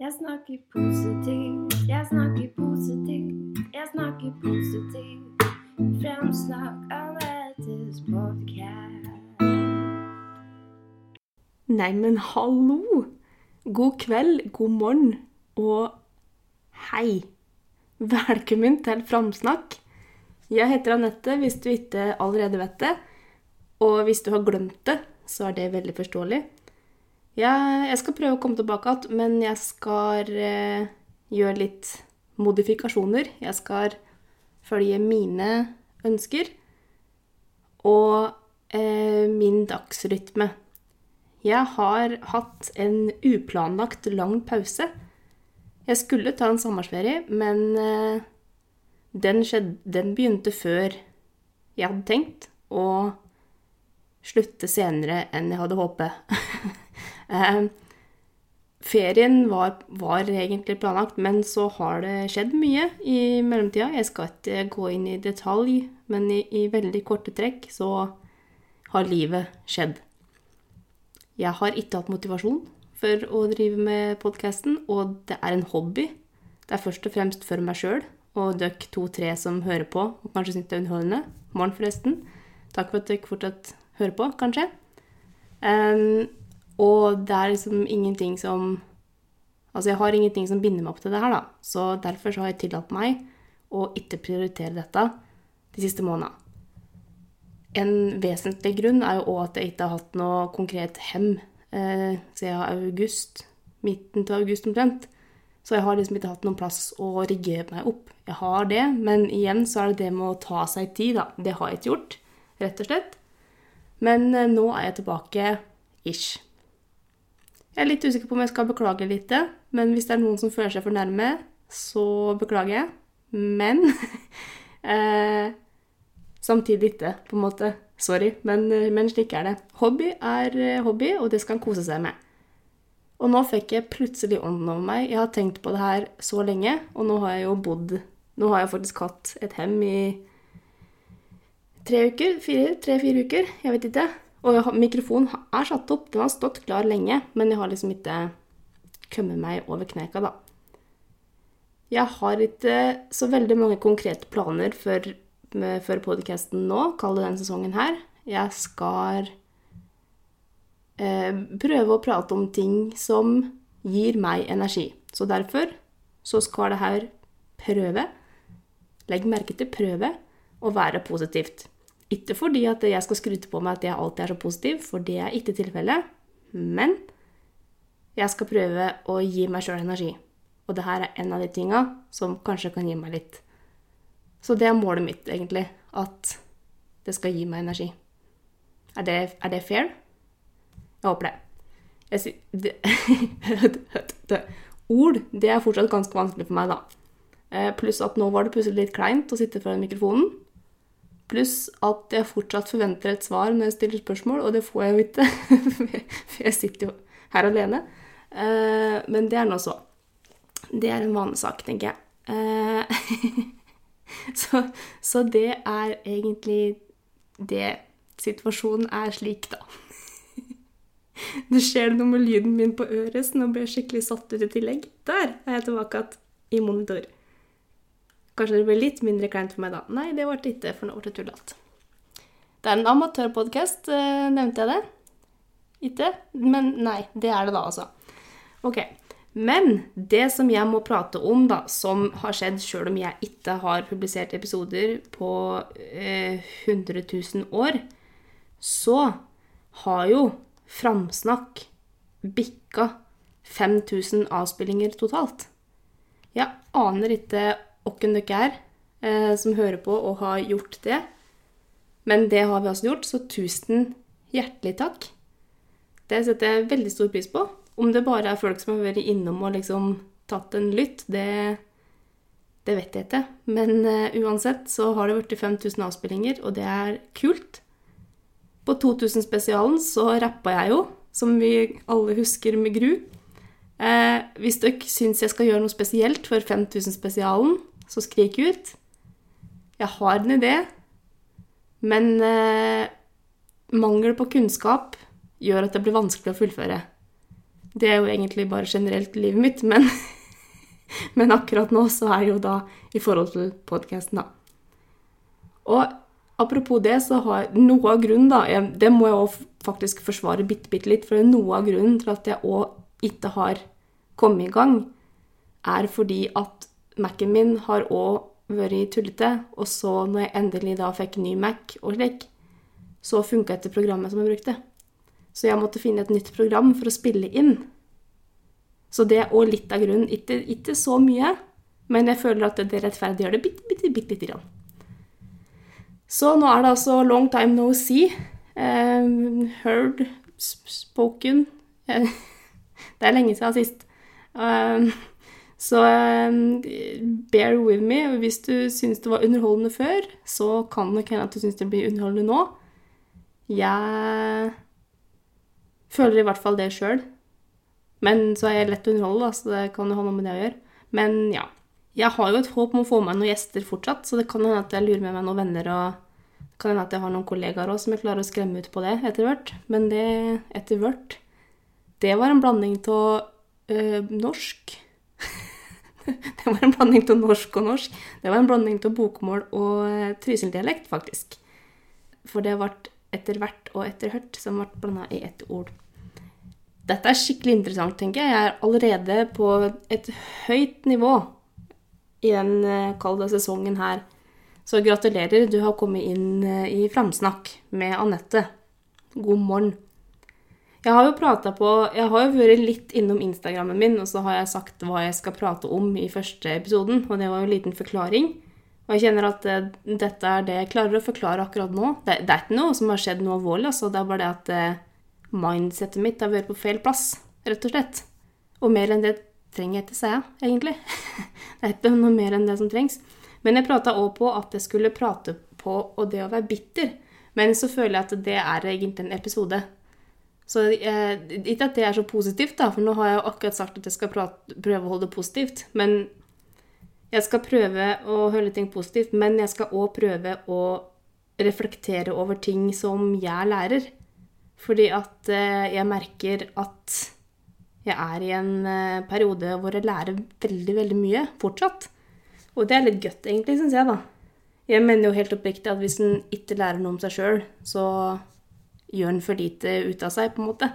Jeg snakker positivt, jeg snakker positivt, jeg snakker positivt. Fremsnakk Anettes podkast. Neimen, hallo! God kveld, god morgen og hei. Velkommen til Framsnakk. Jeg heter Anette, hvis du ikke allerede vet det. Og hvis du har glemt det, så er det veldig forståelig. Jeg, jeg skal prøve å komme tilbake igjen, men jeg skal eh, gjøre litt modifikasjoner. Jeg skal følge mine ønsker og eh, min dagsrytme. Jeg har hatt en uplanlagt lang pause. Jeg skulle ta en sommerferie, men eh, den, skjedde, den begynte før jeg hadde tenkt, og slutte senere enn jeg hadde håpet. Eh, ferien var, var, egentlig planlagt, men så har det skjedd mye i mellomtida. Jeg skal ikke gå inn i detalj, men i, i veldig korte trekk så har livet skjedd. Jeg har ikke hatt motivasjon for å drive med podkasten, og det er en hobby. Det er først og fremst for meg sjøl og dere to-tre som hører på og kanskje syns det er underholdende. Morgen, forresten. Takk for at dere fortsatt hører på, kanskje. Um, og det er liksom ingenting som Altså, jeg har ingenting som binder meg opp til det her, da. Så derfor så har jeg tillatt meg å ikke prioritere dette de siste månedene. En vesentlig grunn er jo òg at jeg ikke har hatt noe konkret hem eh, siden august. Midten til august omtrent. Så jeg har liksom ikke hatt noen plass å rigge meg opp. Jeg har det, men igjen så er det det med å ta seg tid, da. Det har jeg ikke gjort, rett og slett. Men eh, nå er jeg tilbake ish. Jeg er litt usikker på om jeg skal beklage litt, men hvis det er noen som føler seg for nærme, så beklager jeg. Men eh, samtidig ikke, på en måte. Sorry, men, men, slik er det. Hobby er eh, hobby, og det skal en kose seg med. Og nå fikk jeg plutselig ånden over meg. Jeg har tenkt på det her så lenge, og nå har jeg jo bodd Nå har jeg faktisk hatt et hem i tre uker. Fire, tre-fire uker. Jeg vet ikke. Og mikrofonen er satt opp, den har stått klar lenge, men jeg har liksom ikke kommet meg over kneika, da. Jeg har ikke så veldig mange konkrete planer for, for podkasten nå, kall det denne sesongen her. Jeg skal eh, prøve å prate om ting som gir meg energi. Så derfor så skal det her prøve, legg merke til prøve, å være positivt. Ikke fordi at jeg skal skryte på meg at jeg alltid er så positiv, for det er ikke tilfellet. Men jeg skal prøve å gi meg sjøl energi. Og det her er en av de tinga som kanskje kan gi meg litt. Så det er målet mitt, egentlig. At det skal gi meg energi. Er det, er det fair? Jeg håper det. Jeg, det, ord det er fortsatt ganske vanskelig for meg, da. Eh, pluss at nå var det plutselig litt kleint å sitte foran mikrofonen. Pluss at jeg fortsatt forventer et svar når jeg stiller spørsmål, og det får jeg jo ikke. For jeg sitter jo her alene. Eh, men det er nå så. Det er en vanesak, tenker jeg. Eh, så, så det er egentlig det situasjonen er slik, da. Nå skjer det noe med lyden min på øret, så nå blir jeg skikkelig satt ut i tillegg. Der er jeg tilbake igjen i monitor. Kanskje det blir litt mindre kleint for meg da. Nei, det ble ikke, for nå ble det tullete. Det er en amatørpodkast, eh, nevnte jeg det? Ikke? Men nei, det er det da, altså. Ok. Men det som jeg må prate om, da, som har skjedd sjøl om jeg ikke har publisert episoder på eh, 100 000 år, så har jo Framsnakk bikka 5000 avspillinger totalt. Jeg aner ikke hvem dere er eh, som hører på og har gjort det. Men det har vi altså gjort, så tusen hjertelig takk. Det setter jeg veldig stor pris på. Om det bare er folk som har vært innom og liksom tatt en lytt, det, det vet jeg ikke. Men eh, uansett så har det blitt 5000 avspillinger, og det er kult. På 2000-spesialen så rappa jeg jo, som vi alle husker med gru. Eh, hvis dere syns jeg skal gjøre noe spesielt for 5000-spesialen, så skrik ut. Jeg har en idé, men eh, mangel på kunnskap gjør at det blir vanskelig å fullføre. Det er jo egentlig bare generelt livet mitt, men, men akkurat nå så er det jo da i forhold til podkasten, da. Og apropos det, så har noe av grunnen, da jeg, Det må jeg òg faktisk forsvare bitte, bitte litt, for noe av grunnen til at jeg òg ikke har kommet i gang, er fordi at Mac-en min har òg vært tullete, og så når jeg endelig da fikk ny Mac og slik, så funka ikke programmet som jeg brukte. Så jeg måtte finne et nytt program for å spille inn. Så det er òg litt av grunnen. Ikke, ikke, så mye, men jeg føler at det rettferdiggjør det bitte, bitte, bitte lite grann. Så nå er det altså long time no see. Um, heard, spoken Det er lenge siden sist. Um, så um, bear with me. Hvis du syns det var underholdende før, så kan det hende at du syns det blir underholdende nå. Jeg føler i hvert fall det sjøl. Men så er jeg lett å underholde, så det kan jo ha noe med det å gjøre. Men ja. Jeg har jo et håp om å få med noen gjester fortsatt, så det kan hende at jeg lurer med meg noen venner og det kan hende at jeg har noen kollegaer òg som jeg klarer å skremme ut på det etter hvert. Men det etter hvert Det var en blanding av øh, norsk Det var en blanding av norsk og norsk. Det var en blanding av bokmål og øh, trysildialekt, faktisk. For det ble etter hvert og etter hørt som ble blanda i ett ord. Dette er skikkelig interessant, tenker jeg. Jeg er allerede på et høyt nivå i den øh, kalde sesongen her. Så gratulerer, du har kommet inn eh, i Framsnakk med Anette. God morgen. Jeg har jo prata på Jeg har jo vært litt innom Instagrammen min, og så har jeg sagt hva jeg skal prate om i første episoden, og det var jo en liten forklaring. Og jeg kjenner at det, dette er det jeg klarer å forklare akkurat nå. Det, det er ikke noe som har skjedd noe alvorlig, altså. Det er bare det at eh, mindsettet mitt har vært på feil plass, rett og slett. Og mer enn det trenger jeg ikke si, egentlig. det er ikke noe mer enn det som trengs. Men jeg prata òg på at jeg skulle prate på og det å være bitter. Men så føler jeg at det er egentlig en episode. Så eh, Ikke at det er så positivt, da, for nå har jeg jo akkurat sagt at jeg skal prate, prøve å holde det positivt. Men jeg skal prøve å holde ting positivt, men jeg skal òg prøve å reflektere over ting som jeg lærer. Fordi at eh, jeg merker at jeg er i en eh, periode hvor jeg lærer veldig, veldig mye fortsatt. Og det er litt godt, egentlig, syns jeg, da. Jeg mener jo helt oppriktig at hvis en ikke lærer noe om seg sjøl, så gjør en for lite ut av seg, på en måte.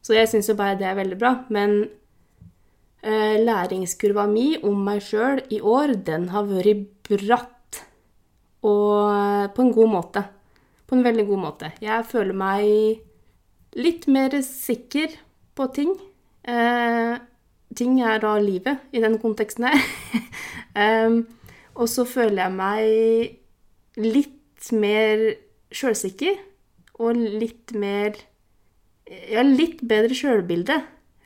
Så jeg syns jo bare det er veldig bra. Men eh, læringskurva mi om meg sjøl i år, den har vært bratt. Og eh, på en god måte. På en veldig god måte. Jeg føler meg litt mer sikker på ting. Eh, ting er da livet i den konteksten her. um, og så føler jeg meg litt mer sjølsikker og litt mer Ja, litt bedre sjølbilde,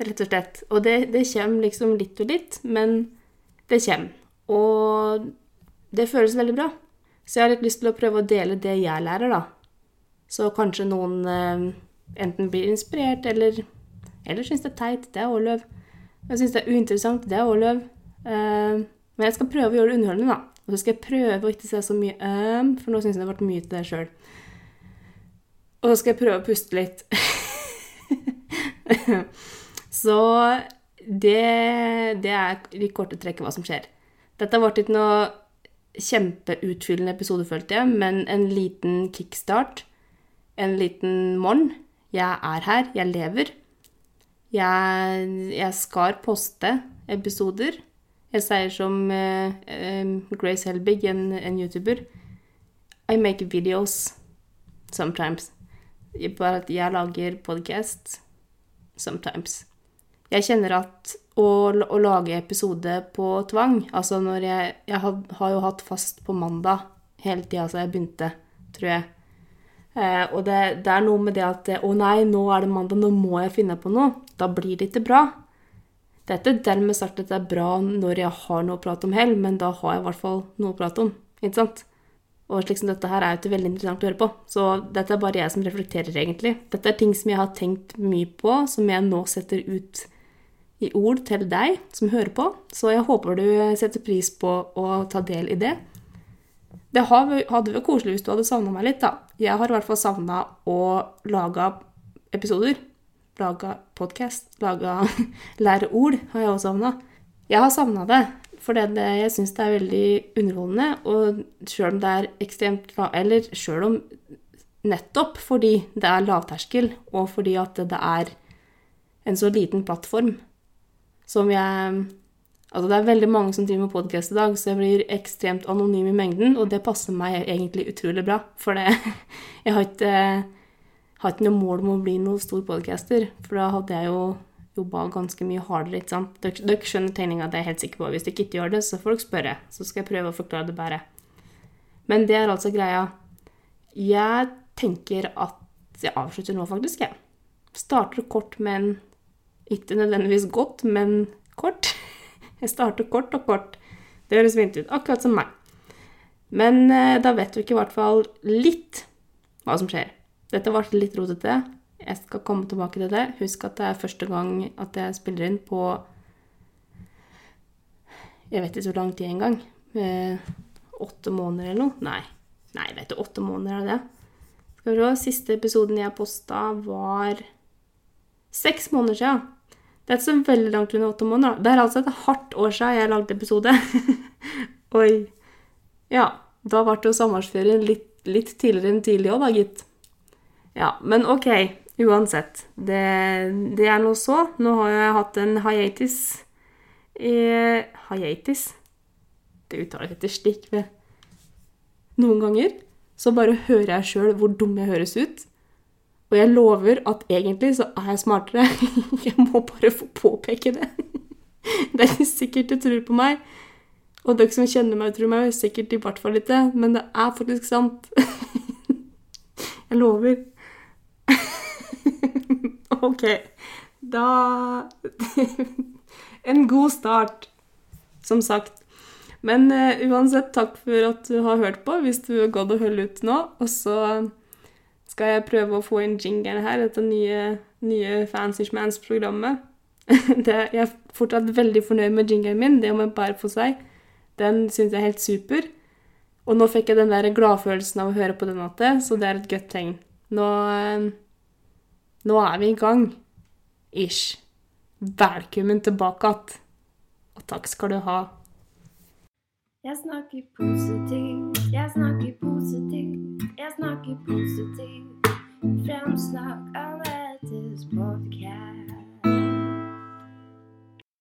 rett og slett. Og det, det kommer liksom litt og litt, men det kommer. Og det føles veldig bra. Så jeg har litt lyst til å prøve å dele det jeg lærer, da. Så kanskje noen eh, enten blir inspirert eller, eller syns det er teit. Det er òg løv. Jeg syns det er uinteressant. Det er òg løv. Eh, men jeg skal prøve å gjøre det underholdende, da. Og så skal jeg prøve å ikke se så mye øm, for nå syns jeg det har vært mye til deg sjøl. Og så skal jeg prøve å puste litt. så det, det er i korte trekk hva som skjer. Dette ble ikke noe kjempeutfyllende episode, følte jeg, men en liten kickstart. En liten morgen. Jeg er her, jeg lever. Jeg, jeg skal poste episoder. Jeg sier som uh, Grace Helbig, en, en, YouTuber I make videos sometimes. Bare at jeg lager podcast sometimes. Jeg kjenner at å, å lage episode på tvang Altså når jeg Jeg har, har jo hatt fast på mandag hele tida siden jeg begynte, tror jeg. Eh, og det, det, er noe med det at Å nei, nå er det mandag, nå må jeg finne på noe. Da blir det ikke bra. Det er ikke dermed sagt at det er bra når jeg har noe å prate om heller, men da har jeg i hvert fall noe å prate om. Ikke sant? Og slik som dette her er jo ikke veldig interessant å høre på. Så dette er bare jeg som reflekterer, egentlig. Dette er ting som jeg har tenkt mye på, som jeg nå setter ut i ord til deg som hører på. Så jeg håper du setter pris på å ta del i det. Det hadde vært koselig hvis du hadde savna meg litt, da. Jeg har i hvert fall savna å lage episoder. laga podkast, laga lære har jeg også savna. Jeg har savna det, for jeg syns det er veldig underholdende. Og sjøl om det er ekstremt Eller sjøl om nettopp fordi det er lavterskel, og fordi at det er en så liten plattform som jeg Altså, det er veldig mange som driver med podkast i dag, så jeg blir ekstremt anonym i mengden, og det passer meg egentlig utrolig bra, for det Jeg har ikke, har ikke noe mål om å bli noen stor podcaster, for da hadde jeg jo jobba ganske mye hardere, ikke sant. Dere, dere skjønner tegninga, det er jeg helt sikker på. Hvis dere ikke gjør det, så får dere spørre, så skal jeg prøve å forklare det bedre. Men det er altså greia. Jeg tenker at jeg avslutter nå, faktisk, jeg. Starter kort, men ikke nødvendigvis godt, men kort. Jeg starter kort og kort. Det høres fint ut. Akkurat som meg. Men eh, da vet ikke i hvert fall litt hva som skjer. Dette ble litt rotete. Jeg skal komme tilbake til det. Husk at det er første gang at jeg spiller inn på Jeg vet ikke så lang tid engang. Eh, åtte måneder eller noe? Nei. Nei, vet du, åtte måneder er det. Skal vi se. Siste episoden jeg posta, var seks måneder siden. Det er ikke så veldig langt under åtte måneder. Det er altså et hardt år siden jeg lagde episode. Oi. Ja, da ble jo sommerferien litt, litt tidligere enn tidlig òg, da, gitt. Ja, men OK. Uansett. Det, det er nå så. Nå har jeg hatt en hiatus eh, Hiatus? Det uttales etter stikk ved Noen ganger så bare hører jeg sjøl hvor dum jeg høres ut. Og jeg lover at egentlig så er jeg smartere. Jeg må bare få påpeke det. Det er ikke sikkert du tror på meg. Og dere som kjenner meg, tror meg sikkert i hvert fall ikke, men det er faktisk sant. Jeg lover. OK. Da En god start, som sagt. Men uh, uansett, takk for at du har hørt på, hvis du har gått og holdt ut nå. Og så skal jeg prøve å få inn jingeren her, dette nye, nye Fancy Schmans-programmet. jeg er fortsatt veldig fornøyd med jingeren min, det må jeg bare få si. Den syns jeg er helt super. Og nå fikk jeg den der gladfølelsen av å høre på den igjen, så det er et godt tegn. Nå, eh, nå er vi i gang. Ish. Velkommen tilbake igjen. Og takk skal du ha. Jeg snakker positivt, jeg snakker positivt, jeg snakker positivt. Fremsnakk annerledes podcast.